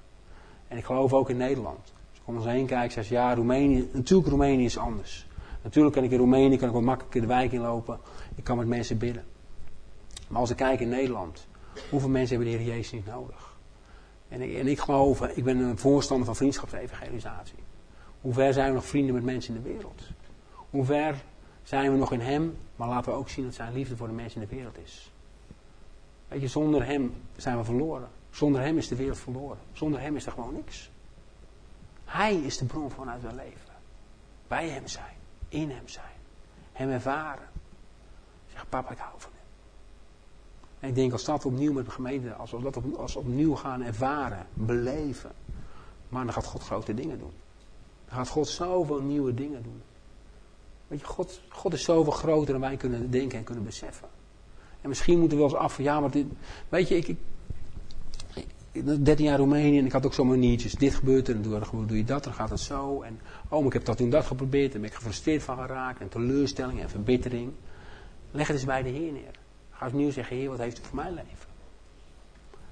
En ik geloof ook in Nederland. Als ik om ons heen kijk, zeg ja, Roemenië, natuurlijk Roemenië is anders. Natuurlijk kan ik in Roemenië kan ik wat makkelijker de wijk inlopen. Ik kan met mensen bidden. Maar als ik kijk in Nederland, hoeveel mensen hebben de Heer Jezus niet nodig? En ik, en ik geloof, ik ben een voorstander van vriendschapsevangelisatie. Hoe ver zijn we nog vrienden met mensen in de wereld? Hoe ver zijn we nog in Hem, maar laten we ook zien dat Zijn liefde voor de mensen in de wereld is. Weet je, zonder Hem zijn we verloren. Zonder Hem is de wereld verloren. Zonder Hem is er gewoon niks. Hij is de bron vanuit het leven. Bij Hem zijn. In Hem zijn. Hem ervaren. Zeg, papa, ik hou van Hem. En ik denk als dat opnieuw met de gemeente, als we dat op, als opnieuw gaan ervaren, beleven. Maar dan gaat God grote dingen doen. Dan gaat God zoveel nieuwe dingen doen. Weet je, God, God is zoveel groter dan wij kunnen denken en kunnen beseffen. En misschien moeten we eens af van, ja, maar dit, weet je, ik, ik, 13 jaar Roemenië en ik had ook zo'n maniertjes. Dit gebeurt er en doe, doe je dat, dan gaat het zo. En oh, ik heb dat toen dat geprobeerd en ben ik gefrustreerd van geraakt. En teleurstelling en verbittering. Leg het eens bij de Heer neer. Ga eens nieuw zeggen, Heer, wat heeft u voor mijn leven?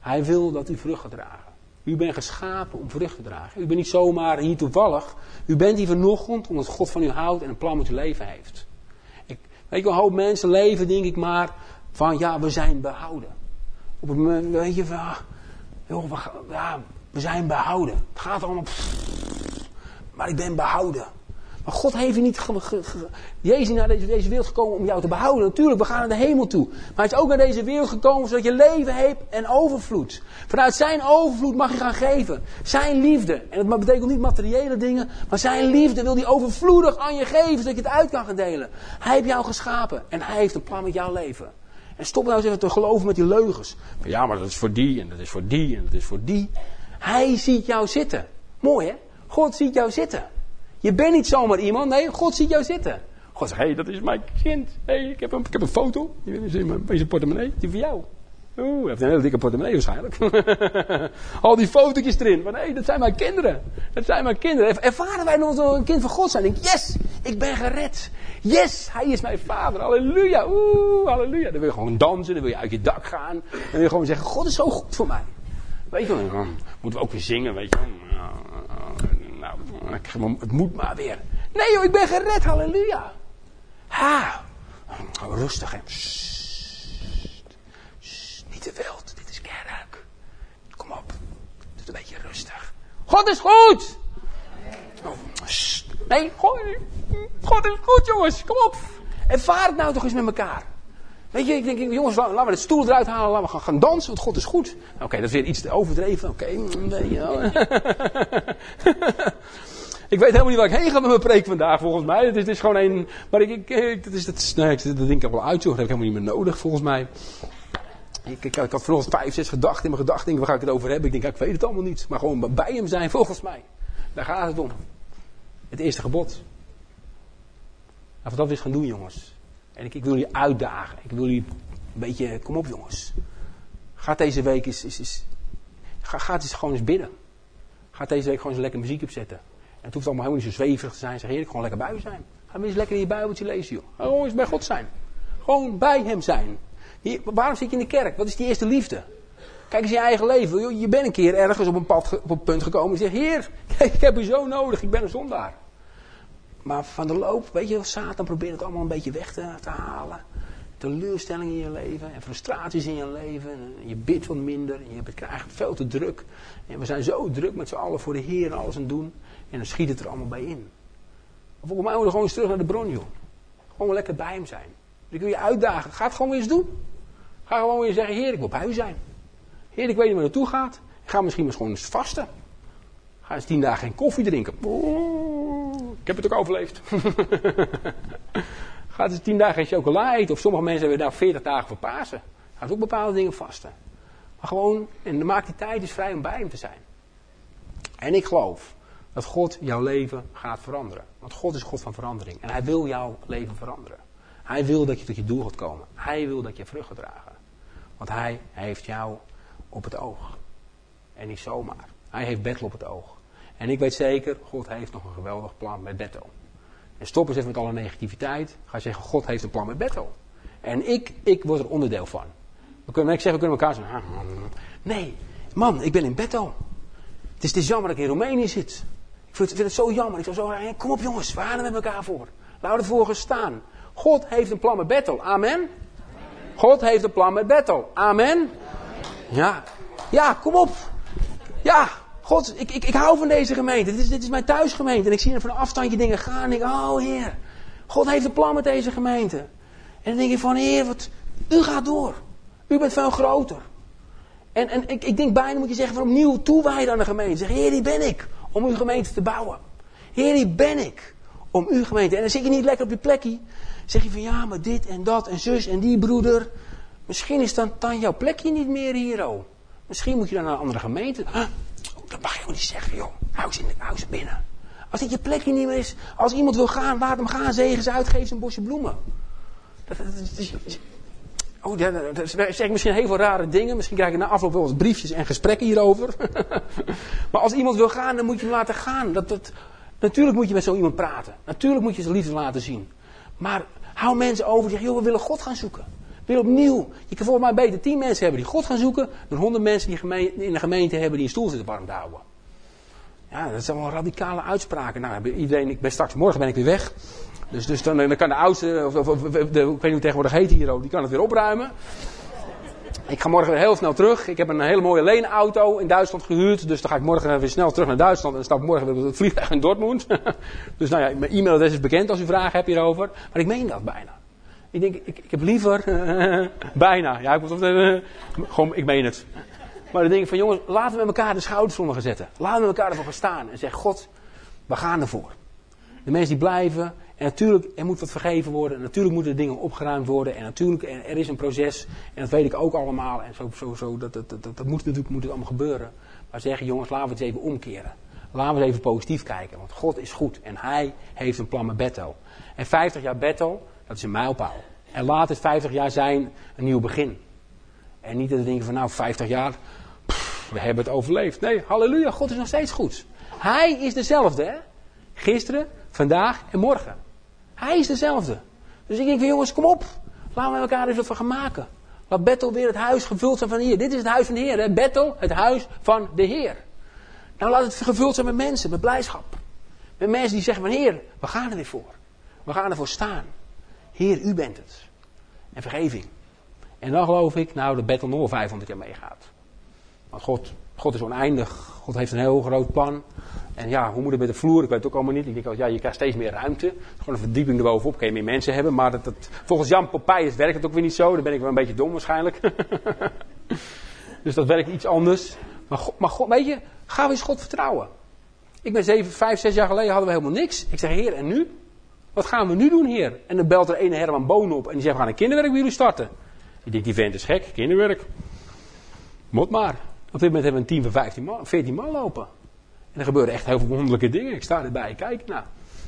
Hij wil dat u vrucht gaat dragen. U bent geschapen om vrucht te dragen. U bent niet zomaar hier toevallig. U bent hier vanochtend omdat God van u houdt en een plan met uw leven heeft. Ik, weet je, een hoop mensen leven, denk ik maar, van ja, we zijn behouden. Op het moment, weet je, van, joh, we, ja, we zijn behouden. Het gaat allemaal, maar ik ben behouden. Maar God heeft je niet. Jezus is naar deze, deze, wereld gekomen om jou te behouden. Natuurlijk, we gaan naar de hemel toe. Maar hij is ook naar deze wereld gekomen zodat je leven hebt en overvloed. Vanuit zijn overvloed mag je gaan geven. Zijn liefde. En dat betekent niet materiële dingen. Maar zijn liefde wil hij overvloedig aan je geven zodat je het uit kan gaan delen. Hij heeft jou geschapen. En hij heeft een plan met jouw leven. En stop nou eens even te geloven met die leugens. ja, maar dat is voor die en dat is voor die en dat is voor die. Hij ziet jou zitten. Mooi hè? God ziet jou zitten. Je bent niet zomaar iemand, nee, God ziet jou zitten. God zegt, hé, hey, dat is mijn kind. Hé, hey, ik, heb een, ik heb een foto. Die is in mijn portemonnee, die voor jou. Oeh, hij heeft een hele dikke portemonnee waarschijnlijk. Al die fotootjes erin. Maar nee, dat zijn mijn kinderen. Dat zijn mijn kinderen. Ervaren wij nog een kind van God zijn? Denk, yes, ik ben gered. Yes, hij is mijn vader. Halleluja. Oeh, halleluja. Dan wil je gewoon dansen. Dan wil je uit je dak gaan. Dan wil je gewoon zeggen, God is zo goed voor mij. Weet je wel, moeten we ook weer zingen, weet je wel. Nou, het moet maar weer. Nee joh, ik ben gered, halleluja. Ha. Rustig hè. Niet te wild, dit is kerk. Kom op, doe het een beetje rustig. God is goed. Oh, nee, God, God is goed jongens, kom op. Ervaar het nou toch eens met elkaar. Weet je, ik denk, jongens, laten we de stoel eruit halen, laten we gaan, gaan dansen, want God is goed. Oké, dat is weer iets te overdreven. Oké, nee, Ik weet helemaal niet waar ik heen ga met mijn preek vandaag, volgens mij. Het is, is gewoon een. Maar ik. ik, ik dat is, dat, nee, dat denk ik wel uitzoeken. Dat heb ik helemaal niet meer nodig, volgens mij. Ik, ik, ik had vanochtend vijf, zes gedachten in mijn gedachten. Waar ga ik het over hebben? Ik denk, ik weet het allemaal niet. Maar gewoon bij hem zijn, volgens mij. Daar gaat het om. Het eerste gebod. Laten we dat eens gaan doen, jongens. En ik, ik wil jullie uitdagen. Ik wil jullie een beetje. Kom op, jongens. Ga deze week eens. eens, eens ga, ga eens gewoon eens bidden. Ga deze week gewoon eens lekker muziek opzetten het hoeft allemaal helemaal niet zo zweverig te zijn. Zeg heerlijk, gewoon lekker bij zijn. Ga eens lekker in je Bijbeltje lezen, joh. Gewoon eens bij God zijn. Gewoon bij Hem zijn. Hier, waarom zit je in de kerk? Wat is die eerste liefde? Kijk eens in je eigen leven. Je bent een keer ergens op een, pad, op een punt gekomen. En zegt, Heer, ik heb u zo nodig. Ik ben een zondaar. Maar van de loop, weet je, Satan probeert het allemaal een beetje weg te, halen. Teleurstellingen in je leven en frustraties in je leven. En je bidt wat minder. En je krijgt veel te druk. En we zijn zo druk met z'n allen voor de Heer en alles aan doen. En dan schiet het er allemaal bij in. Of volgens mij moeten we gewoon eens terug naar de bron, joh. Gewoon lekker bij hem zijn. Ik wil je uitdagen. Ga het gewoon weer eens doen. Ga gewoon weer zeggen, heer, ik wil bij u zijn. Heer, ik weet niet waar naartoe gaat. Ga misschien maar gewoon eens vasten. Ga eens tien dagen geen koffie drinken. ik heb het ook overleefd. ga eens tien dagen geen chocola eten. Of sommige mensen hebben daar veertig dagen voor Pasen. Ga ook bepaalde dingen vasten. Maar gewoon, en maak die tijd dus vrij om bij hem te zijn. En ik geloof dat God jouw leven gaat veranderen. Want God is God van verandering. En Hij wil jouw leven veranderen. Hij wil dat je tot je doel gaat komen. Hij wil dat je vrucht gaat dragen. Want Hij heeft jou op het oog. En niet zomaar. Hij heeft Bethel op het oog. En ik weet zeker, God heeft nog een geweldig plan met Bethel. En stop eens even met alle negativiteit. Ga zeggen, God heeft een plan met Bethel. En ik, ik word er onderdeel van. We kunnen, ik zeg, we kunnen elkaar zeggen, nee, man, ik ben in Bethel. Het is, het is jammer dat ik in Roemenië zit. Ik vind, het zo jammer. Ik zou zo kom op jongens, we met elkaar voor. We ervoor gaan staan. God heeft een plan met Bethel. Amen. God heeft een plan met Bethel. Amen. Ja. Ja, kom op. Ja. God, ik, ik, ik hou van deze gemeente. Dit is, dit is mijn thuisgemeente. En ik zie er van een afstandje dingen gaan. En ik denk, oh Heer. God heeft een plan met deze gemeente. En dan denk ik van, Heer, u gaat door. U bent veel groter. En, en ik, ik denk bijna moet je zeggen, van opnieuw toewijden aan de gemeente. Zeg, Heer, die ben ik om uw gemeente te bouwen. Heer, die ben ik om uw gemeente. En dan zit je niet lekker op je plekje. Zeg je van ja, maar dit en dat en zus en die broeder. Misschien is dan, dan jouw plekje niet meer hier, oh. Misschien moet je dan naar een andere gemeente. Huh? Oh, dat mag je ook niet zeggen, joh. Hou ze, in hou ze binnen. Als dit je plekje niet meer is, als iemand wil gaan, laat hem gaan. Zegen ze uitgeven een bosje bloemen. Dat, dat, dat, oh, dat zeg misschien heel veel rare dingen. Misschien krijg ik na afloop wel eens briefjes en gesprekken hierover. maar als iemand wil gaan, dan moet je hem laten gaan. Dat, dat, natuurlijk moet je met zo iemand praten. Natuurlijk moet je zijn liefde laten zien. Maar hou mensen over die zeggen, joh, we willen God gaan zoeken. Weer opnieuw. Je kan volgens mij beter tien mensen hebben die God gaan zoeken, dan honderd mensen die in de gemeente hebben die een stoel zitten warm te houden. Ja, dat zijn wel radicale uitspraken. Nou, iedereen, ik ben straks, morgen ben ik weer weg. Dus, dus dan, kan de oudste, of, of, de, ik weet niet hoe tegenwoordig heet hier ook, die kan het weer opruimen. Ik ga morgen weer heel snel terug. Ik heb een hele mooie leenauto in Duitsland gehuurd. Dus dan ga ik morgen weer snel terug naar Duitsland. En stap morgen weer op het vliegtuig in Dortmund. dus nou ja, mijn e-mailadres is bekend als u vragen hebt hierover. Maar ik meen dat bijna. Ik denk, ik, ik heb liever, bijna, ja, ik, moet, uh, gewoon, ik meen het. Maar dan denk ik van jongens, laten we met elkaar de schouders onder gaan zetten. Laten we elkaar ervoor gaan staan en zeggen, God, we gaan ervoor. De mensen die blijven, en natuurlijk, er moet wat vergeven worden. En natuurlijk moeten dingen opgeruimd worden. En natuurlijk, er, is een proces. En dat weet ik ook allemaal. En zo, zo, zo dat, dat, dat, dat moet natuurlijk moet het allemaal gebeuren. Maar zeggen, jongens, laten we het even omkeren. Laten we eens even positief kijken. Want God is goed. En Hij heeft een plan met Betto. En 50 jaar Betto, dat is een mijlpaal. En laat het 50 jaar zijn een nieuw begin. En niet dat we denken van nou 50 jaar, we hebben het overleefd. Nee, halleluja, God is nog steeds goed. Hij is dezelfde hè. Gisteren, vandaag en morgen. Hij is dezelfde. Dus ik denk van jongens, kom op. Laten we elkaar eens wat van gaan maken. Laat Bethel weer het huis gevuld zijn van de Heer. Dit is het huis van de Heer. Hè? Bethel, het huis van de Heer. Nou laat het gevuld zijn met mensen, met blijdschap. Met mensen die zeggen van Heer, we gaan er weer voor. We gaan ervoor staan. Heer, u bent het. En vergeving. En dan geloof ik, nou, dat Bethel nog 500 jaar meegaat. Want God, God is oneindig. God heeft een heel groot plan. En ja, hoe moet het met de vloer? Ik weet het ook allemaal niet. Ik denk, ja, je krijgt steeds meer ruimte. Gewoon een verdieping erbovenop. Kun je meer mensen hebben. Maar dat, dat, volgens Jan Popeyes werkt het ook weer niet zo. Dan ben ik wel een beetje dom waarschijnlijk. dus dat werkt iets anders. Maar, God, maar God, weet je, we eens God vertrouwen. Ik ben zeven, vijf, zes jaar geleden hadden we helemaal niks. Ik zeg, heer, en nu? Wat gaan we nu doen, heer? En dan belt er een Herman Boon op en die zegt, we gaan een kinderwerk bij jullie starten. Ik denk, die vent is gek, kinderwerk. Moet maar. Op dit moment hebben we een team van 15 man, 14 man lopen. En er gebeuren echt heel veel wonderlijke dingen. Ik sta erbij, kijk, nou.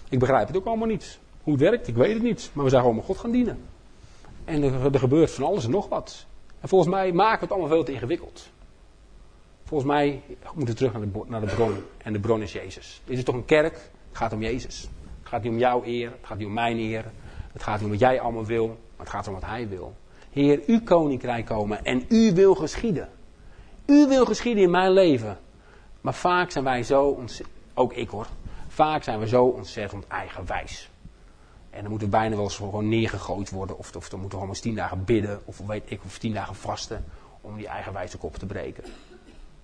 Ik begrijp het ook allemaal niet. Hoe het werkt, ik weet het niet. Maar we zijn met God gaan dienen. En er, er gebeurt van alles en nog wat. En volgens mij maken we het allemaal veel te ingewikkeld. Volgens mij moeten we terug naar de, naar de bron. En de bron is Jezus. Dit is toch een kerk? Het gaat om Jezus. Het gaat niet om jouw eer, het gaat niet om mijn eer. Het gaat niet om wat jij allemaal wil, maar het gaat om wat hij wil. Heer, uw koninkrijk komen en u wil geschieden. U wil geschieden in mijn leven. Maar vaak zijn wij zo ook ik hoor, vaak zijn we zo ontzettend eigenwijs. En dan moeten we bijna wel eens gewoon neergegooid worden. Of, of dan moeten we gewoon eens tien dagen bidden. Of weet ik, of tien dagen vasten. Om die eigenwijze kop te breken.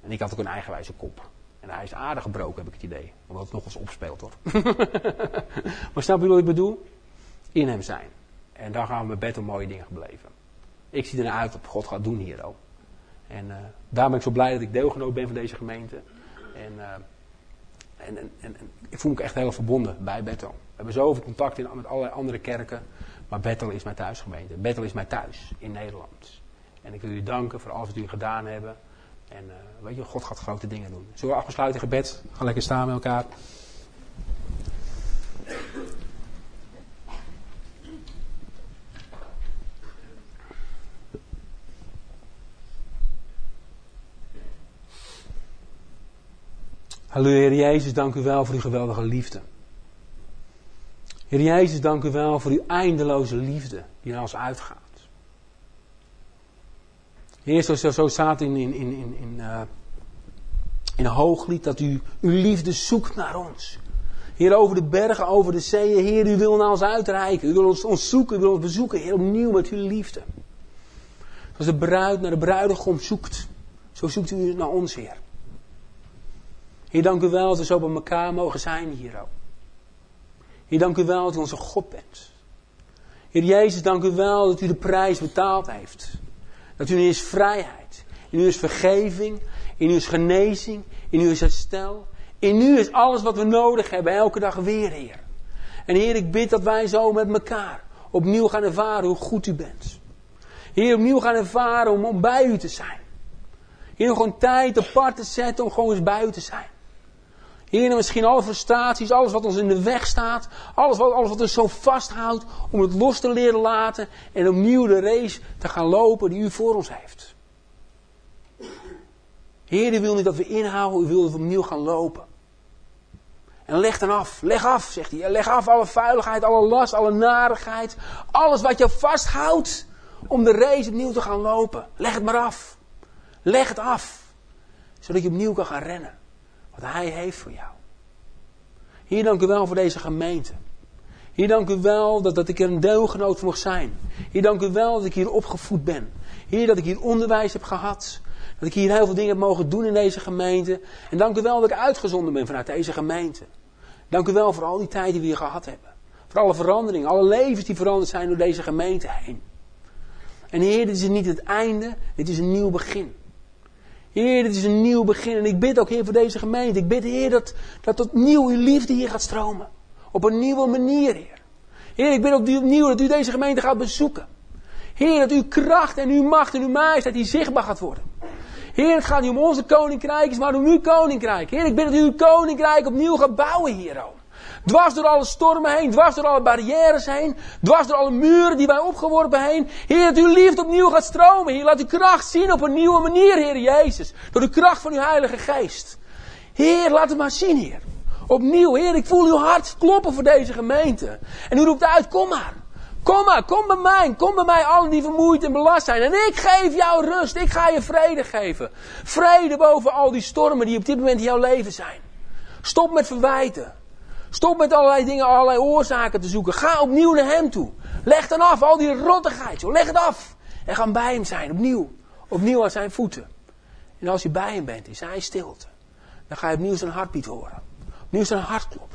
En ik had ook een eigenwijze kop. En hij is aardig gebroken, heb ik het idee. Omdat het nog eens opspeelt hoor. maar snap je wat ik bedoel? In hem zijn. En daar gaan we met Bethel mooie dingen beleven. Ik zie ernaar uit wat God gaat doen hier ook. En uh, daarom ben ik zo blij dat ik deelgenoot ben van deze gemeente. En, uh, en, en, en, ik voel me echt heel verbonden bij Bethel. We hebben zoveel contact met allerlei andere kerken. Maar Bethel is mijn thuisgemeente. Bethel is mijn thuis in Nederland. En ik wil u danken voor alles wat u gedaan hebben. En uh, weet je, God gaat grote dingen doen. Zullen we afgesluiten gebed? Ga lekker staan met elkaar. Halleluja, Heer Jezus, dank u wel voor uw geweldige liefde. Heer Jezus, dank u wel voor uw eindeloze liefde die naar ons uitgaat. Heer, zo, zo staat in, in, in, in, in, uh, in hooglied dat u uw liefde zoekt naar ons. Heer, over de bergen, over de zeeën. Heer, u wil naar ons uitreiken. U wil ons, ons zoeken, u wil ons bezoeken. Heer, opnieuw met uw liefde. Zoals de bruid naar de bruidegom zoekt. Zo zoekt u naar ons, Heer. Heer, dank u wel dat we zo bij elkaar mogen zijn hier ook. Heer, dank u wel dat u onze God bent. Heer Jezus, dank u wel dat u de prijs betaald heeft. Dat u is vrijheid. In u is vergeving. In u is genezing. In u is herstel. In u is alles wat we nodig hebben. Elke dag weer, Heer. En Heer, ik bid dat wij zo met elkaar opnieuw gaan ervaren hoe goed u bent. Heer, opnieuw gaan ervaren om, om bij u te zijn. Heer, om gewoon tijd apart te zetten om gewoon eens bij u te zijn. Heer, misschien alle frustraties, alles wat ons in de weg staat, alles wat, alles wat ons zo vasthoudt, om het los te leren laten en opnieuw de race te gaan lopen die u voor ons heeft. Heer, u wil niet dat we inhouden, u wil dat we opnieuw gaan lopen. En leg dan af, leg af, zegt hij. Leg af alle vuiligheid, alle last, alle narigheid. Alles wat je vasthoudt om de race opnieuw te gaan lopen. Leg het maar af. Leg het af. Zodat je opnieuw kan gaan rennen. Wat hij heeft voor jou. Hier dank u wel voor deze gemeente. Hier dank u wel dat, dat ik er een deelgenoot mag zijn. Hier dank u wel dat ik hier opgevoed ben. Hier dat ik hier onderwijs heb gehad. Dat ik hier heel veel dingen heb mogen doen in deze gemeente. En dank u wel dat ik uitgezonden ben vanuit deze gemeente. Dank u wel voor al die tijd die we hier gehad hebben. Voor alle veranderingen, alle levens die veranderd zijn door deze gemeente heen. En Heer, dit is niet het einde, dit is een nieuw begin. Heer, dit is een nieuw begin. En ik bid ook, Heer, voor deze gemeente. Ik bid, Heer, dat, dat opnieuw uw liefde hier gaat stromen. Op een nieuwe manier, Heer. Heer, ik bid opnieuw dat u deze gemeente gaat bezoeken. Heer, dat uw kracht en uw macht en uw majesteit hier zichtbaar gaat worden. Heer, het gaat niet om onze koninkrijk, maar om uw koninkrijk. Heer, ik bid dat u uw koninkrijk opnieuw gaat bouwen hier. Dwars door alle stormen heen, dwars door alle barrières heen, dwars door alle muren die wij opgeworpen heen. Heer, dat uw liefde opnieuw gaat stromen. Heer, laat uw kracht zien op een nieuwe manier, Heer Jezus. Door de kracht van uw Heilige Geest. Heer, laat het maar zien, Heer. Opnieuw, Heer, ik voel uw hart kloppen voor deze gemeente. En u roept uit, kom maar. Kom maar, kom bij mij. Kom bij mij, allen die vermoeid en belast zijn. En ik geef jou rust. Ik ga je vrede geven. Vrede boven al die stormen die op dit moment in jouw leven zijn. Stop met verwijten. Stop met allerlei dingen, allerlei oorzaken te zoeken. Ga opnieuw naar hem toe. Leg dan af, al die rottigheid. Joh. Leg het af. En ga bij hem zijn, opnieuw. Opnieuw aan zijn voeten. En als je bij hem bent, in zijn stilte. Dan ga je opnieuw zijn hartbeat horen. Opnieuw zijn hartklop.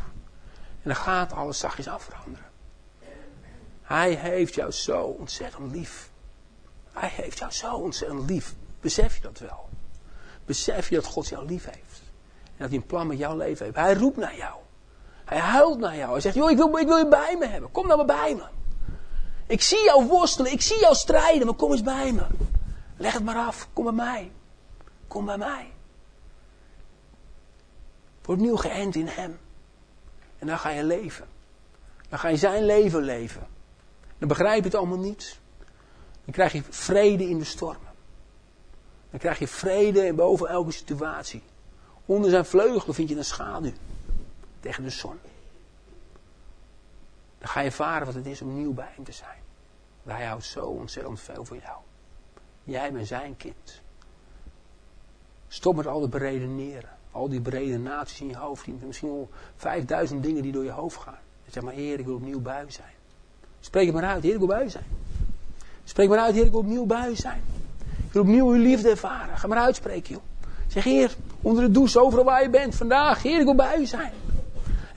En dan gaat alles zachtjes af veranderen. Hij heeft jou zo ontzettend lief. Hij heeft jou zo ontzettend lief. Besef je dat wel? Besef je dat God jou lief heeft? En dat hij een plan met jouw leven heeft. Hij roept naar jou. Hij huilt naar jou. Hij zegt, joh, ik wil, ik wil je bij me hebben. Kom nou maar bij me. Ik zie jou worstelen. Ik zie jou strijden. Maar kom eens bij me. Leg het maar af. Kom bij mij. Kom bij mij. Word nieuw geënt in hem. En dan ga je leven. Dan ga je zijn leven leven. Dan begrijp je het allemaal niet. Dan krijg je vrede in de stormen. Dan krijg je vrede boven elke situatie. Onder zijn vleugelen vind je een schaduw. Tegen de zon. Dan ga je ervaren wat het is om nieuw bij hem te zijn. Want hij houdt zo ontzettend veel van jou. Jij bent zijn kind. Stop met al het beredeneren. Al die brede naties in je hoofd. Misschien al 5000 dingen die door je hoofd gaan. Zeg maar, Heer, ik wil opnieuw bij zijn. Spreek het maar uit, Heer, ik wil bij u zijn. Spreek maar uit, Heer, ik wil opnieuw bij u zijn. Ik wil opnieuw uw liefde ervaren. Ga maar uitspreken, joh. Zeg, Heer, onder de douche, overal waar je bent, vandaag, Heer, ik wil bij u zijn.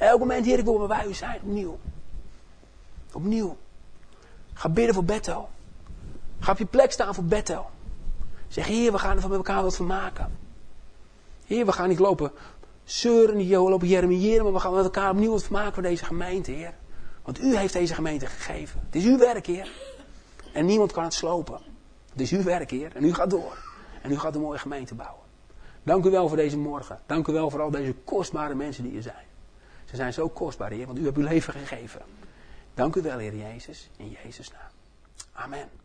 Elk moment, Heer, ik wil bij u zijn, opnieuw. Opnieuw. Ga bidden voor Betto. Ga op je plek staan voor Betto. Zeg, Heer, we gaan er van met elkaar wat van maken. Heer, we gaan niet lopen zeuren, niet lopen jeremiëren, maar we gaan met elkaar opnieuw wat van maken voor deze gemeente, Heer. Want u heeft deze gemeente gegeven. Het is uw werk, Heer. En niemand kan het slopen. Het is uw werk, Heer. En u gaat door. En u gaat een mooie gemeente bouwen. Dank u wel voor deze morgen. Dank u wel voor al deze kostbare mensen die er zijn. Ze zijn zo kostbaar, Heer, want u hebt uw leven gegeven. Dank u wel, Heer Jezus. In Jezus' naam. Amen.